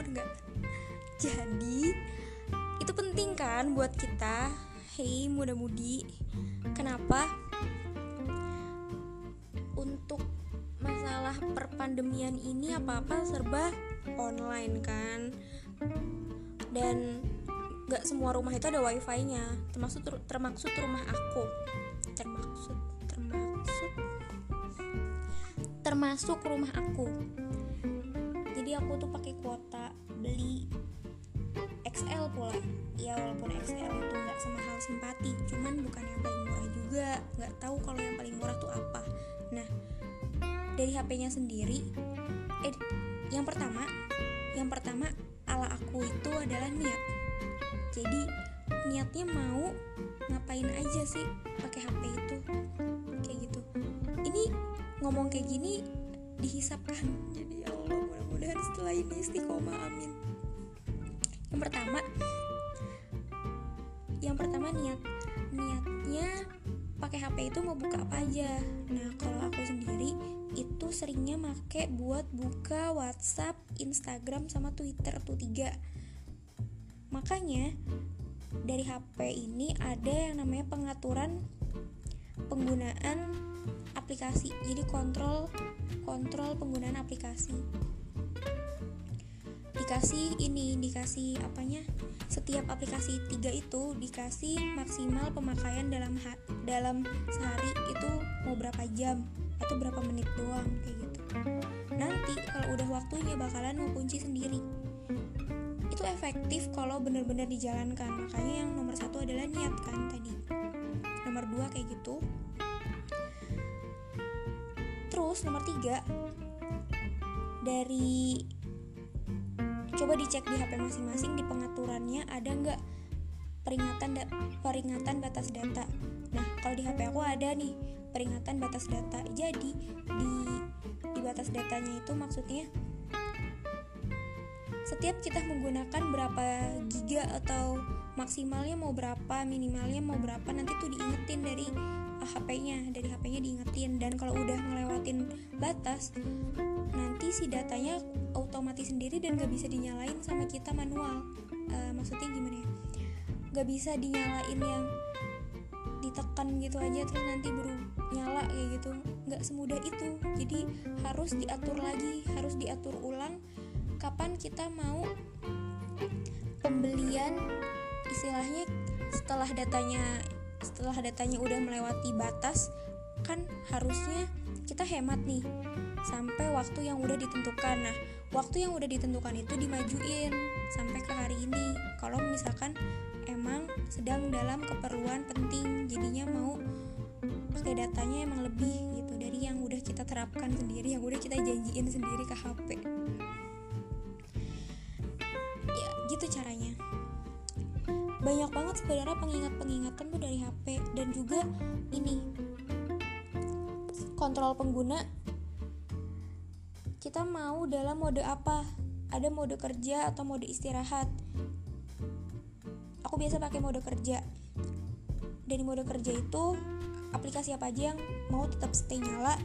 umur nggak? Jadi itu penting kan buat kita. Hei muda-mudi kenapa untuk masalah perpandemian ini apa-apa serba online kan? Dan gak semua rumah itu ada wifi-nya. Termasuk termaksud rumah aku. Termaksud termaksud termasuk rumah aku jadi aku tuh pakai kuota beli XL pula. Ya walaupun XL itu nggak semahal simpati cuman bukan yang paling murah juga. Nggak tahu kalau yang paling murah tuh apa. Nah dari HP-nya sendiri eh yang pertama yang pertama ala aku itu adalah niat. Jadi niatnya mau ngapain aja sih pakai HP itu? Kayak gitu. Ini ngomong kayak gini dihisapkan mudah-mudahan setelah ini istiqomah amin yang pertama yang pertama niat niatnya pakai HP itu mau buka apa aja nah kalau aku sendiri itu seringnya make buat buka WhatsApp, Instagram sama Twitter tuh tiga Makanya dari HP ini ada yang namanya pengaturan penggunaan aplikasi. Jadi kontrol kontrol penggunaan aplikasi. Dikasih ini, dikasih apanya? Setiap aplikasi tiga itu dikasih maksimal pemakaian dalam dalam sehari itu mau berapa jam atau berapa menit doang kayak gitu. Nanti kalau udah waktunya bakalan mau kunci sendiri itu efektif kalau benar-benar dijalankan makanya yang nomor satu adalah niat kan tadi nomor dua kayak gitu terus nomor tiga dari coba dicek di HP masing-masing di pengaturannya ada nggak peringatan da peringatan batas data? Nah kalau di HP aku ada nih peringatan batas data. Jadi di di batas datanya itu maksudnya setiap kita menggunakan berapa giga atau maksimalnya mau berapa minimalnya mau berapa nanti tuh diingetin dari HP-nya dari HP-nya diingetin. Dan kalau udah ngelewatin batas nanti si datanya otomatis sendiri dan gak bisa dinyalain sama kita manual. Uh, maksudnya gimana ya? Gak bisa dinyalain yang ditekan gitu aja terus nanti baru nyala kayak gitu. Nggak semudah itu. Jadi harus diatur lagi harus diatur ulang kapan kita mau pembelian istilahnya setelah datanya setelah datanya udah melewati batas kan harusnya kita hemat nih sampai waktu yang udah ditentukan. Nah waktu yang udah ditentukan itu dimajuin sampai ke hari ini. Kalau misalkan emang sedang dalam keperluan penting jadinya mau pakai datanya emang lebih gitu dari yang udah kita terapkan sendiri yang udah kita janjiin sendiri ke HP banyak banget sebenarnya pengingat-pengingatan tuh dari HP dan juga ini kontrol pengguna. Kita mau dalam mode apa? Ada mode kerja atau mode istirahat? Aku biasa pakai mode kerja. Dari mode kerja itu aplikasi apa aja yang mau tetap stay nyala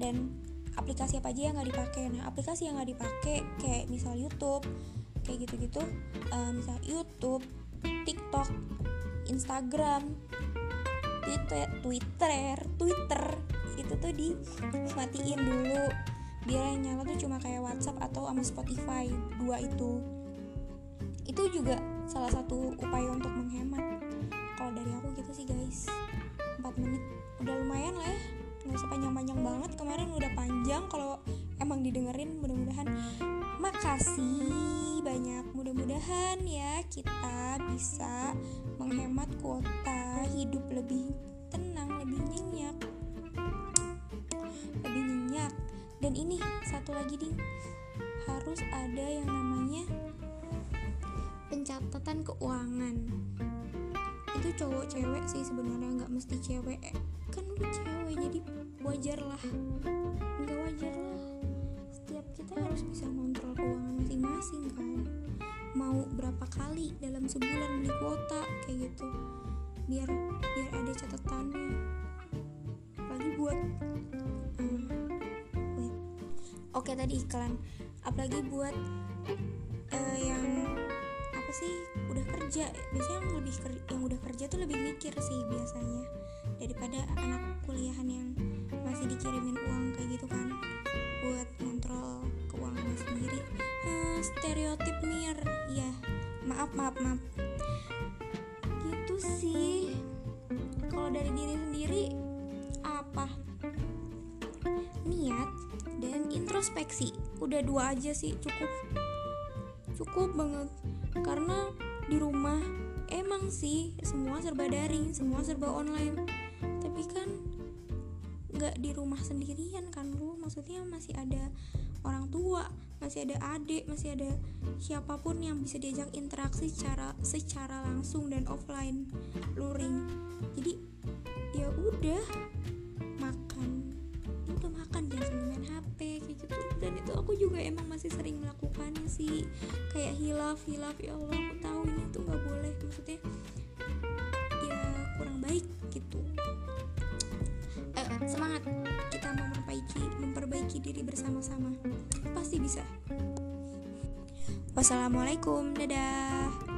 dan aplikasi apa aja yang nggak dipakai. Nah aplikasi yang nggak dipakai kayak misal YouTube kayak gitu-gitu uh, misal YouTube TikTok Instagram Twitter Twitter Twitter. Itu tuh dimatiin dulu. Biar yang nyala tuh cuma kayak WhatsApp atau sama Spotify dua itu. Itu juga salah satu upaya untuk menghemat. Kalau dari aku gitu sih guys. 4 menit. Udah lumayan lah ya. Nggak usah panjang-panjang banget. Kemarin udah panjang. Kalau emang didengerin mudah-mudahan. Makasih mudah-mudahan ya kita bisa menghemat kuota hidup lebih tenang lebih nyenyak. Lebih nyenyak. Dan ini satu lagi ding. Harus ada yang namanya pencatatan keuangan. Itu cowok cewek sih sebenarnya nggak mesti cewek. Kan lu cewek jadi wajar lah nggak wajar lah setiap kita harus bisa kan mau berapa kali dalam sebulan beli kuota kayak gitu. Biar biar ada catatannya. Lagi buat hmm, oke tadi iklan. Apalagi buat uh, yang apa sih udah kerja. Biasanya yang lebih ker yang udah kerja tuh lebih mikir sih biasanya daripada anak kuliahan yang masih dikirimin stereotip mir. Ya maaf maaf maaf. Gitu sih. Kalau dari diri sendiri apa? Niat dan introspeksi. Udah dua aja sih cukup. Cukup banget. Karena di rumah emang sih semua serba daring semua serba online. Tapi kan nggak di rumah sendirian kan lu maksudnya masih ada orang tua masih ada adik masih ada siapa pun yang bisa diajak interaksi secara secara langsung dan offline luring. Jadi ya udah aku juga emang masih sering melakukannya sih. Kayak hilaf hilaf ya Allah aku tahu ini tuh nggak boleh. Maksudnya ya kurang baik gitu. Eh, semangat. Kita memperbaiki memperbaiki diri bersama-sama bisa wassalamualaikum dadah